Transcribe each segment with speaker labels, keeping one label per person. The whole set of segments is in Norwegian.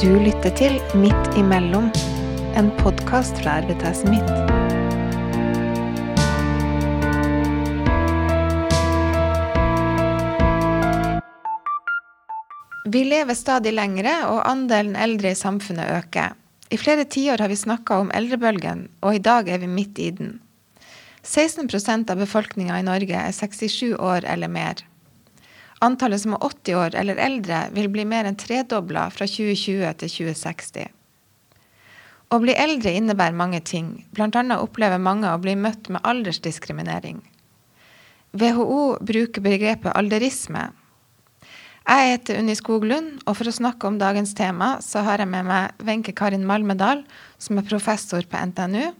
Speaker 1: Du lytter til Midt imellom, en podkast fra RVTS Midt. Vi lever stadig lengre, og andelen eldre i samfunnet øker. I flere tiår har vi snakka om eldrebølgen, og i dag er vi midt i den. 16% av befolkninga i Norge er 67 år eller mer. Antallet som er 80 år eller eldre, vil bli mer enn tredobla fra 2020 til 2060. Å bli eldre innebærer mange ting, bl.a. opplever mange å bli møtt med aldersdiskriminering. WHO bruker begrepet alderisme. Jeg heter Unni Skoglund, og for å snakke om dagens tema, så har jeg med meg Wenche Karin Malmedal, som er professor på NTNU,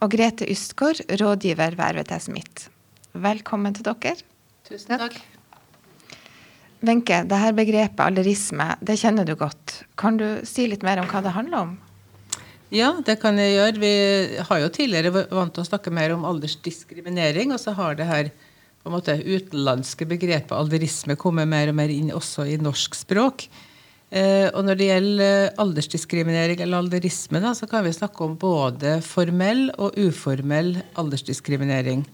Speaker 1: og Grete Ystgård, rådgiver ved RVTS Midt. Velkommen til dere.
Speaker 2: Tusen takk.
Speaker 1: Wenche, det her begrepet alderisme, det kjenner du godt. Kan du si litt mer om hva det handler om?
Speaker 2: Ja, det kan jeg gjøre. Vi har jo tidligere vant til å snakke mer om aldersdiskriminering, og så har det her på en måte utenlandske begrepet alderisme kommet mer og mer inn også i norsk språk. Eh, og når det gjelder aldersdiskriminering eller alderisme, da, så kan vi snakke om både formell og uformell aldersdiskriminering.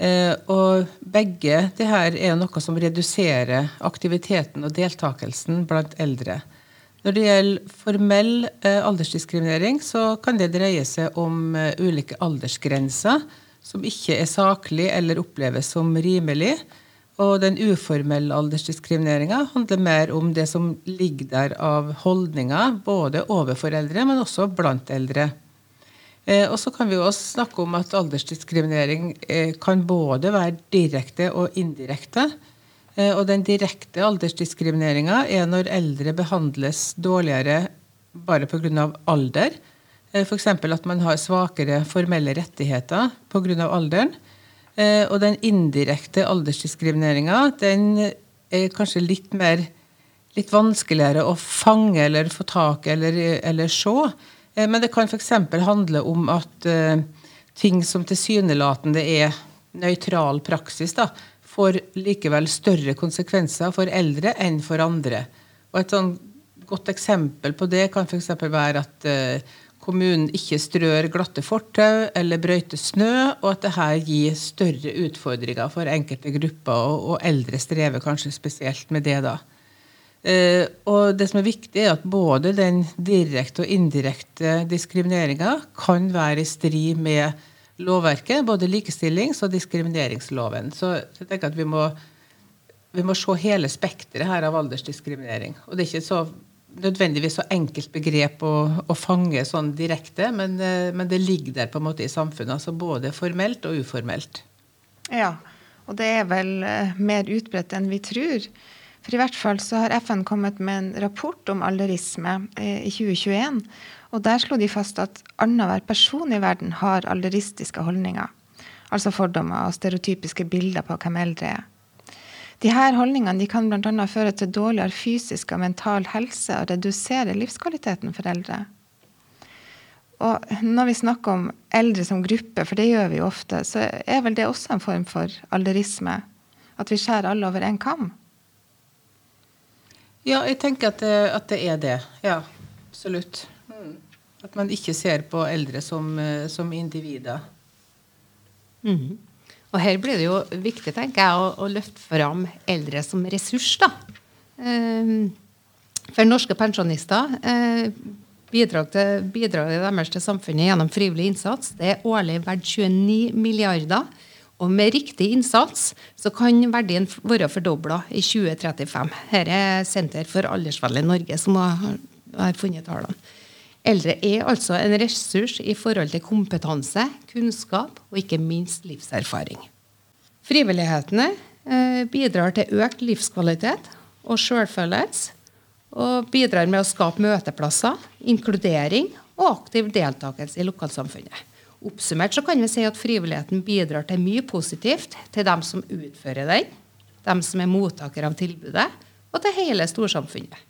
Speaker 2: Eh, og begge det her er noe som reduserer aktiviteten og deltakelsen blant eldre. Når det gjelder formell eh, aldersdiskriminering, så kan det dreie seg om eh, ulike aldersgrenser som ikke er saklig eller oppleves som rimelig. Og den uformelle aldersdiskrimineringa handler mer om det som ligger der av holdninger, både overfor eldre, men også blant eldre. Eh, og så kan vi også snakke om at aldersdiskriminering eh, kan både være direkte og indirekte. Eh, og den direkte aldersdiskrimineringa er når eldre behandles dårligere bare pga. alder. F.eks. at man har svakere formelle rettigheter pga. alderen. Og den indirekte aldersdiskrimineringa er kanskje litt mer litt vanskeligere å fange eller få tak i eller, eller se. Eh, men det kan f.eks. handle om at uh, ting som tilsynelatende er nøytral praksis, da, får likevel større konsekvenser for eldre enn for andre. Og Et sånn godt eksempel på det kan f.eks. være at uh, kommunen ikke strør glatte fortau eller brøyter snø, og at dette gir større utfordringer for enkelte grupper, og, og eldre strever kanskje spesielt med det. da. Uh, og det som er viktig, er at både den direkte og indirekte diskrimineringa kan være i strid med lovverket, både likestillings- og diskrimineringsloven. Så jeg tenker at vi må, vi må se hele spekteret her av aldersdiskriminering. Og det er ikke så nødvendigvis så enkelt begrep å, å fange sånn direkte, men, uh, men, det ligger der på en måte i samfunnet. altså Både formelt og uformelt.
Speaker 1: Ja, og det er vel uh, mer utbredt enn vi tror. For i hvert fall så har FN kommet med en rapport om alderisme eh, i 2021. Og der slo de fast at annenhver person i verden har alderistiske holdninger. Altså fordommer og stereotypiske bilder på hvem eldre er. De her holdningene de kan bl.a. føre til dårligere fysisk og mental helse og redusere livskvaliteten for eldre. Og når vi snakker om eldre som gruppe, for det gjør vi jo ofte, så er vel det også en form for alderisme? At vi skjærer alle over én kam?
Speaker 2: Ja, jeg tenker at det, at det er det. Ja, absolutt. Mm. At man ikke ser på eldre som, eh, som individer.
Speaker 3: Mm. Og her blir det jo viktig tenker jeg, å, å løfte fram eldre som ressurs. da. Um, for norske pensjonister eh, bidrag til, bidraget deres til samfunnet gjennom frivillig innsats det er årlig verdt 29 milliarder og med riktig innsats så kan verdien være fordobla i 2035. Her er Senter for aldersvennlig Norge som har, har funnet tallene. Eldre er altså en ressurs i forhold til kompetanse, kunnskap og ikke minst livserfaring. Frivillighetene eh, bidrar til økt livskvalitet og sjølfølelse. Og bidrar med å skape møteplasser, inkludering og aktiv deltakelse i lokalsamfunnet. Oppsummert så kan vi si at frivilligheten bidrar til mye positivt til dem som utfører den, dem som er mottakere av tilbudet, og til hele storsamfunnet.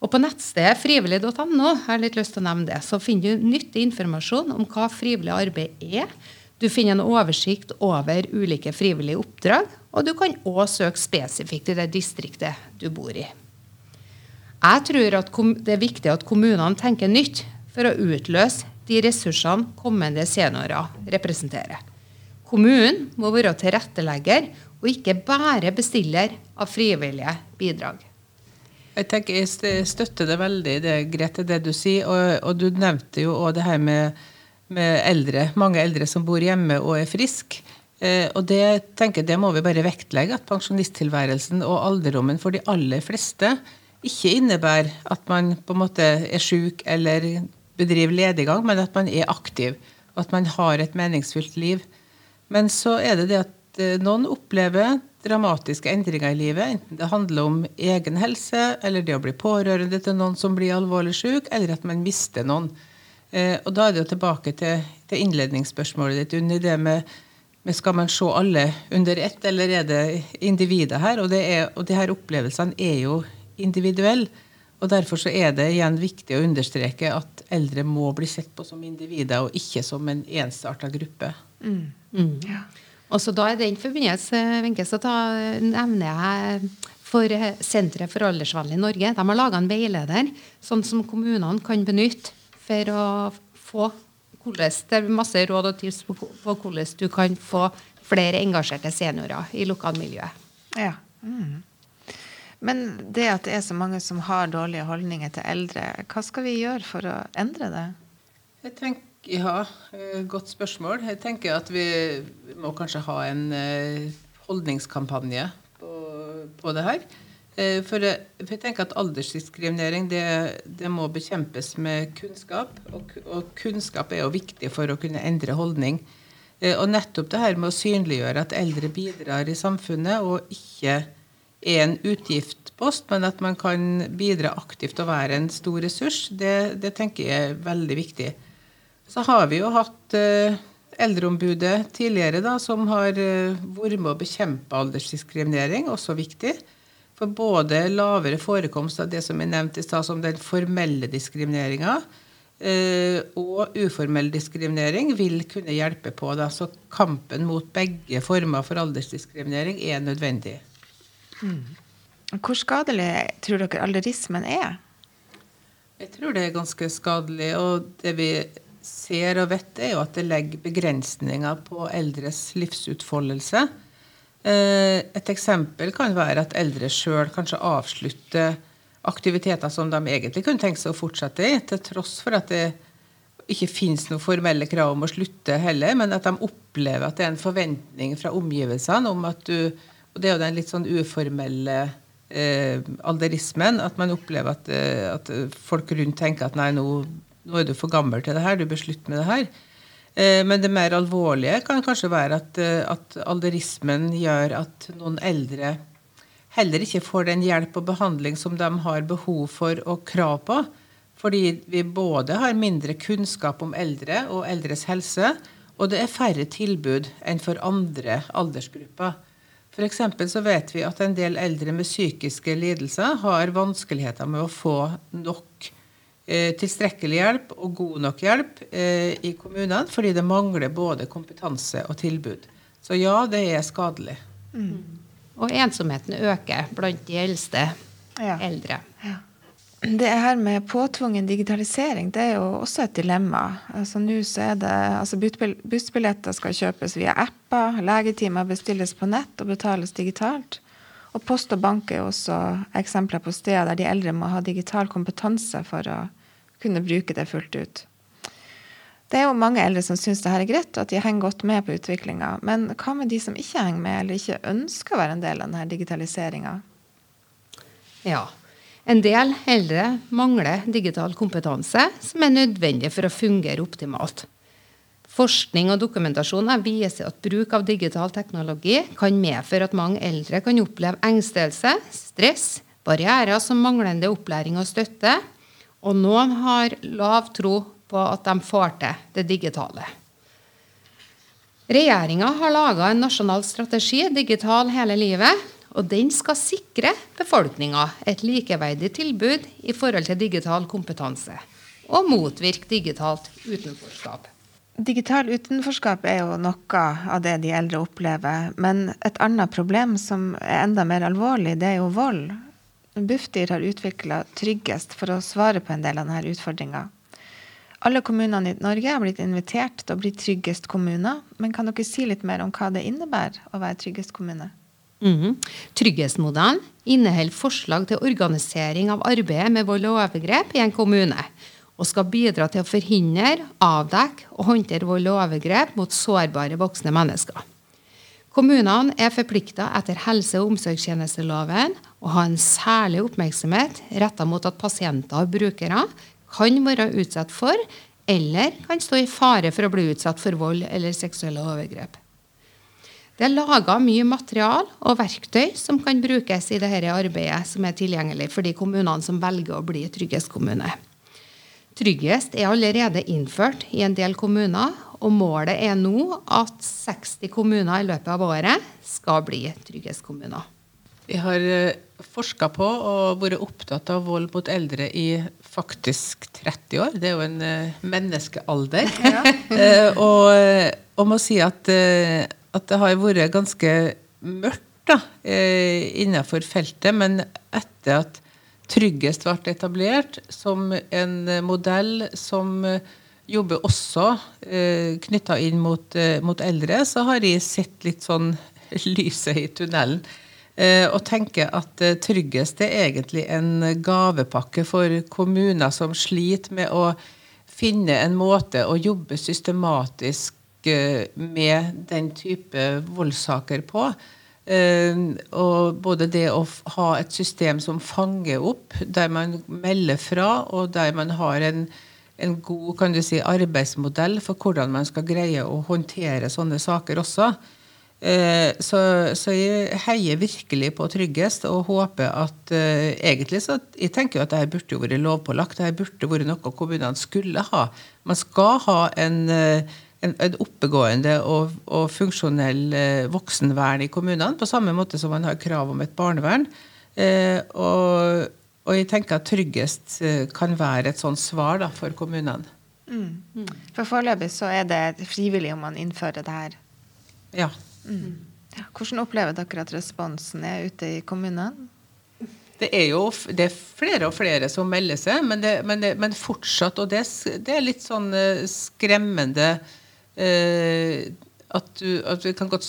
Speaker 3: Og På nettstedet frivillig.no har jeg litt lyst til å nevne det, så finner du nyttig informasjon om hva frivillig arbeid er. Du finner en oversikt over ulike frivillige oppdrag, og du kan òg søke spesifikt i det distriktet du bor i. Jeg tror det er viktig at kommunene tenker nytt for å utløse de ressursene kommende seniorer representerer. Kommunen må være tilrettelegger og ikke bare bestiller av frivillige bidrag.
Speaker 2: Jeg tenker jeg støtter det veldig, det, Grete, det du sier. Og, og du nevnte jo òg det her med, med, eldre, mange eldre som bor hjemme og er friske. Eh, og det tenker det må vi bare vektlegge, at pensjonisttilværelsen og alderdommen for de aller fleste ikke innebærer at man på en måte er syk eller bedriver lediggang, men at man er aktiv. At man har et meningsfylt liv. Men så er det det at eh, noen opplever dramatiske endringer i livet. Enten det handler om egen helse, eller det å bli pårørende til noen som blir alvorlig syk, eller at man mister noen. Eh, og da er det jo tilbake til, innledningsspørsmålet ditt, Unni. Det med, men skal man se alle under ett, eller er det individer her? Og, det er, og de her opplevelsene er jo individuelle. Og Derfor så er det igjen viktig å understreke at eldre må bli sett på som individer, og ikke som en ensarta gruppe. Mm.
Speaker 3: Mm. Ja. Og så da I den forbindelse Venke, så da nevner jeg for Senteret for aldersvennlig Norge. De har laga en veileder sånn som kommunene kan benytte for å få hvordan, det er masse råd og tips på, på hvordan du kan få flere engasjerte seniorer i lokalmiljøet.
Speaker 1: Ja. Mm. Men det at det er så mange som har dårlige holdninger til eldre, hva skal vi gjøre for å endre det?
Speaker 2: Jeg tenker ja, eh, godt spørsmål. Jeg tenker at vi må kanskje ha en eh, holdningskampanje på, på det her. Eh, for jeg, tenker at aldersdiskriminering det, det må bekjempes med kunnskap. Og, og, kunnskap er jo viktig for å kunne endre holdning. Og nettopp det her med å synliggjøre at eldre bidrar i samfunnet, og ikke er en utgiftpost, men at man kan bidra aktivt og være en stor ressurs, det, det tenker jeg er veldig viktig. Så har vi jo hatt eh, Eldreombudet tidligere, da, som har eh, vært med å bekjempe aldersdiskriminering, også viktig. For både lavere forekomst av det som er nevnt i stad som den formelle diskrimineringa, eh, og uformell diskriminering vil kunne hjelpe på. Da. Så kampen mot begge former for aldersdiskriminering er nødvendig.
Speaker 1: Hvor skadelig tror dere alderismen er?
Speaker 2: Jeg tror det er ganske skadelig. Og det vi ser og vet, er jo at det legger begrensninger på eldres livsutfoldelse. Eh, et eksempel kan være at eldre sjøl kanskje avslutter aktiviteter som de egentlig kunne tenke seg å fortsette i, til tross for at det ikke finnes noen formelle krav om å slutte heller, men at de opplever at det er en forventning fra omgivelsene om at du Og det er jo den litt sånn uformelle eh, alderismen, at man opplever at, eh, at folk rundt tenker at nei, nå nå er du for gammel til det her, du bør slutte med det her. Eh, men det mer alvorlige kan kanskje være at, eh, at alderismen gjør at noen eldre heller ikke får den hjelp og behandling som de har behov for og krav på. Fordi vi både har mindre kunnskap om eldre og eldres helse, og det er færre tilbud enn for andre aldersgrupper. F.eks. så vet vi at en del eldre med psykiske lidelser har vanskeligheter med å få nok Eh, tilstrekkelig hjelp og god nok hjelp eh, i kommunene, fordi det mangler både kompetanse og tilbud. Så ja, det er skadelig. Mm.
Speaker 3: Og ensomheten øker blant de eldste ja. eldre. Ja.
Speaker 1: Det her med påtvungen digitalisering det er jo også et dilemma. Altså Nå så er det, altså Bussbilletter skal kjøpes via apper, legetimer bestilles på nett og betales digitalt. Og Post og bank er også eksempler på steder der de eldre må ha digital kompetanse for å kunne bruke det fullt ut. Det er jo mange eldre som syns det her er greit, og at de henger godt med på utviklinga. Men hva med de som ikke henger med, eller ikke ønsker å være en del av denne digitaliseringa?
Speaker 3: Ja. En del eldre mangler digital kompetanse som er nødvendig for å fungere optimalt. Forskning og dokumentasjon viser at bruk av digital teknologi kan medføre at mange eldre kan oppleve engstelse, stress, barrierer som manglende opplæring og støtte, og noen har lav tro på at de får til det digitale. Regjeringa har laga en nasjonal strategi, Digital hele livet. Og den skal sikre befolkninga et likeverdig tilbud i forhold til digital kompetanse. Og motvirke digitalt utenforskap.
Speaker 1: Digital utenforskap er jo noe av det de eldre opplever. Men et annet problem som er enda mer alvorlig, det er jo vold. Bufdir har utvikla Tryggest for å svare på en del av denne utfordringa. Alle kommunene i Norge har blitt invitert til å bli tryggest kommuner. Men kan dere si litt mer om hva det innebærer å være tryggest kommune?
Speaker 3: Mm. Trygghetsmodellen inneholder forslag til organisering av arbeidet med vold og overgrep i en kommune, og skal bidra til å forhindre, avdekke og håndtere vold og overgrep mot sårbare voksne mennesker. Kommunene er forplikta etter helse- og omsorgstjenesteloven å ha en særlig oppmerksomhet retta mot at pasienter og brukere kan være utsatt for eller kan stå i fare for å bli utsatt for vold eller seksuelle overgrep. Det er laga mye material og verktøy som kan brukes i dette arbeidet, som er tilgjengelig for de kommunene som velger å bli trygghetskommune. Tryggest er allerede innført i en del kommuner, og målet er nå at 60 kommuner i løpet av året skal bli trygghetskommuner.
Speaker 2: Vi har eh, forska på og vært opptatt av vold mot eldre i faktisk 30 år. Det er jo en uh, menneskealder. Ja. uh, og, og må si at, at, det har vært ganske mørkt da, innenfor feltet. Men etter at Tryggest ble etablert som en modell som jobber også eh, knytta inn mot, mot, eldre, så har jeg sett litt sånn lyset i tunnelen. Eh, og tenker at eh, Tryggest er egentlig en gavepakke for kommuner som sliter med å finne en måte å jobbe systematisk eh, med den type voldssaker på. Og både det å ha et system som fanger opp, der man melder fra, og der man har en, en god kan du si, arbeidsmodell for hvordan man skal greie å håndtere sånne saker også. Eh, så, så, jeg heier virkelig på Tryggest og håper at uh, Egentlig så jeg tenker jo at dette burde jo vært lovpålagt. Dette burde vært noe kommunene skulle ha. Man skal ha en, uh, en, en oppegående og, og funksjonell uh, voksenvern i kommunene, på samme måte som man har krav om et barnevern. Og, og, jeg tenker at Tryggest kan være et sånt svar da, for kommunene.
Speaker 1: Mm. Mm. For foreløpig så er det frivillig om man innfører det her.
Speaker 2: Ja.
Speaker 1: Mm. Ja, hvordan opplever dere at responsen er ute i kommunene?
Speaker 2: Det er jo det er flere og flere som melder seg, men, det, men, det, men fortsatt Og det, det, er litt sånn uh, skremmende at, du, at vi kan godt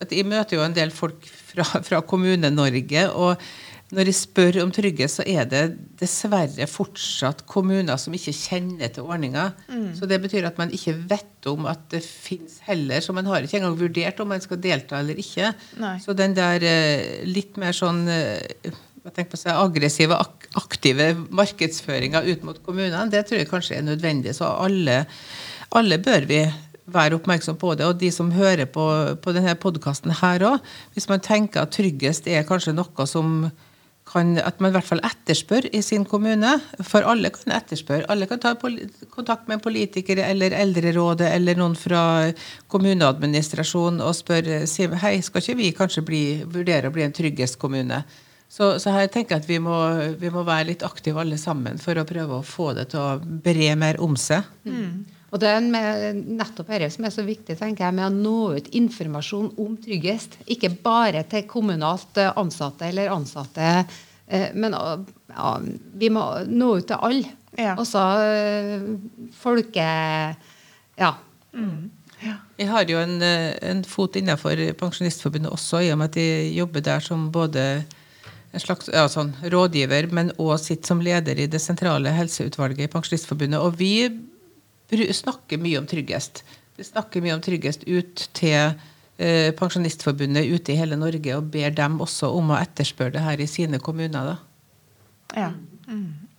Speaker 2: at Jeg møter jo en del folk fra, fra Kommune-Norge. og når jeg spør om trygghet, så er det dessverre fortsatt kommuner som ikke kjenner til ordninga. Mm. Så det betyr at man ikke vet om at det fins heller. Så man har ikke engang vurdert om man skal delta eller ikke. Nei. Så den der eh, litt mer sånn eh, jeg tenker på seg, aggressive, aktive markedsføringa ut mot kommunene, det tror jeg kanskje er nødvendig. Så alle, alle bør vi være oppmerksom på det. Og de som hører på, på denne podkasten her òg, hvis man tenker at tryggest er kanskje noe som kan, at man i hvert fall etterspør i sin kommune. For alle kan etterspørre. Alle kan ta kontakt med politikere eller Eldrerådet eller noen fra kommuneadministrasjonen og spørre hei, skal ikke vi kanskje bli, vurdere å bli en trygghetskommune. Så, så her tenker jeg at vi må, vi må, være litt aktive alle sammen for å prøve å få det til å bre mer om seg.
Speaker 3: Mm. Og det er med, nettopp dette som er så viktig tenker jeg, med å nå ut informasjon om tryggest. Ikke bare til kommunalt ansatte eller ansatte, eh, men ja, vi må nå ut til alle. Ja. Også eh, folke... Ja.
Speaker 2: Mm. ja. Jeg har jo en, eh, en fot innenfor Pensjonistforbundet også, i og med at jeg jobber der som både en slags ja, sånn, rådgiver, men òg sitter som leder i det sentrale helseutvalget i Pensjonistforbundet. Og vi snakker mye om tryggest. Vi snakker mye om tryggest ut til eh, Pensjonistforbundet ute i hele Norge og ber dem også om å etterspørre det her i sine kommuner. Da.
Speaker 1: Ja. Mm.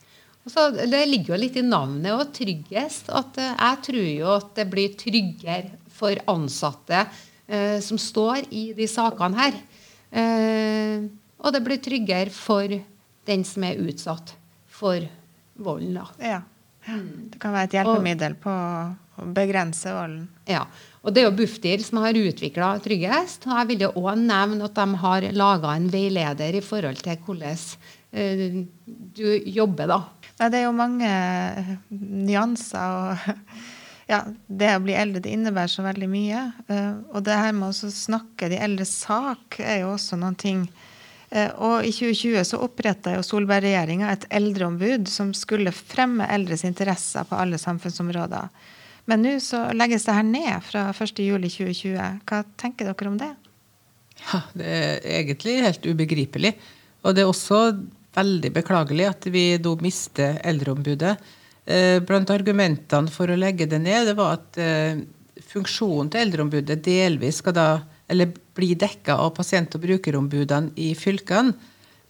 Speaker 3: Så det ligger jo litt i navnet og tryggest. at eh, Jeg tror jo at det blir tryggere for ansatte eh, som står i de sakene her. Eh, og det blir tryggere for den som er utsatt for volden. da.
Speaker 1: Ja. Det kan være et hjelpemiddel på å begrense volden.
Speaker 3: Ja. Og det er jo Bufdir som har utvikla Tryggest. Og jeg vil jo òg nevne at de har laga en veileder i forhold til hvordan uh, du jobber, da.
Speaker 1: Ja, det er jo mange eh, nyanser. og ja, Det å bli eldre det innebærer så veldig mye. Uh, og det her med å snakke de eldres sak er jo også noen ting Eh, og i 2020 så oppretta Solberg-regjeringa et eldreombud som skulle fremme eldres interesser på alle samfunnsområder. Men nå så legges det her ned fra 1.7.2020. Hva tenker dere om det?
Speaker 2: Ja, Det er egentlig helt ubegripelig. Og det er også veldig beklagelig at vi da mister Eldreombudet. Eh, blant argumentene for å legge det ned, det var at eh, funksjonen til Eldreombudet delvis skal da eller blir dekka av pasient- og brukerombudene i fylkene.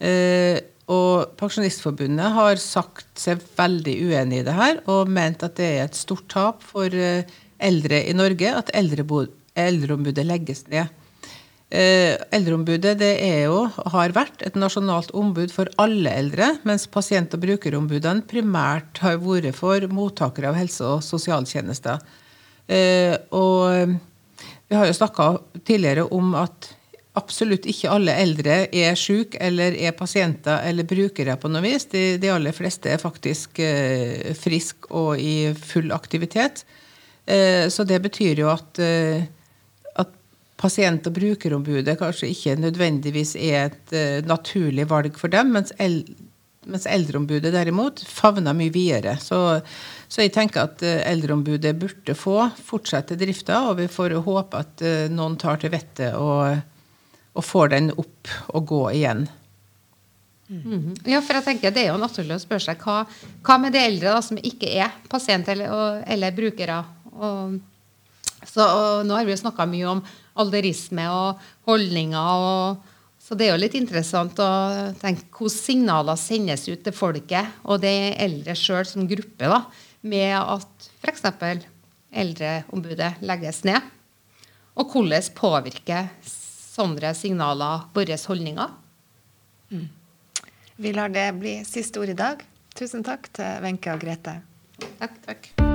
Speaker 2: Eh, og Pensjonistforbundet har sagt seg veldig uenig i det her, og ment at det er et stort tap for eh, eldre i Norge at eldreombudet legges ned. Eh, eldreombudet det er jo, har vært et nasjonalt ombud for alle eldre, mens pasient- og brukerombudene primært har vært for mottakere av helse- og sosialtjenester. Og vi har jo snakka tidligere om at absolutt ikke alle eldre er syke eller er pasienter eller brukere på noe vis. De, de aller fleste er faktisk eh, friske og i full aktivitet. Eh, så det betyr jo at, eh, at pasient- og brukerombudet kanskje ikke nødvendigvis er et eh, naturlig valg for dem, mens, el mens Eldreombudet derimot favner mye videre. Så, så, jeg tenker at eh, Eldreombudet burde få fortsette drifta, og vi får håpe at eh, noen tar til vettet og, og får den opp og gå igjen.
Speaker 3: Mm. Ja, for jeg tenker Det er jo naturlig å spørre seg hva, hva med de eldre da, som ikke er pasient eller, og, eller brukere. Og, så, og nå har vi jo snakka mye om alderisme og holdninger. og så det er jo litt interessant å tenke hvordan signaler sendes ut til folket og de eldre sjøl som gruppe, da, med at f.eks. Eldreombudet legges ned. Og hvordan påvirker sånne signaler våre holdninger?
Speaker 1: Mm. Vi lar det bli siste ord i dag. Tusen takk til Wenche og Grete.
Speaker 3: Takk. takk.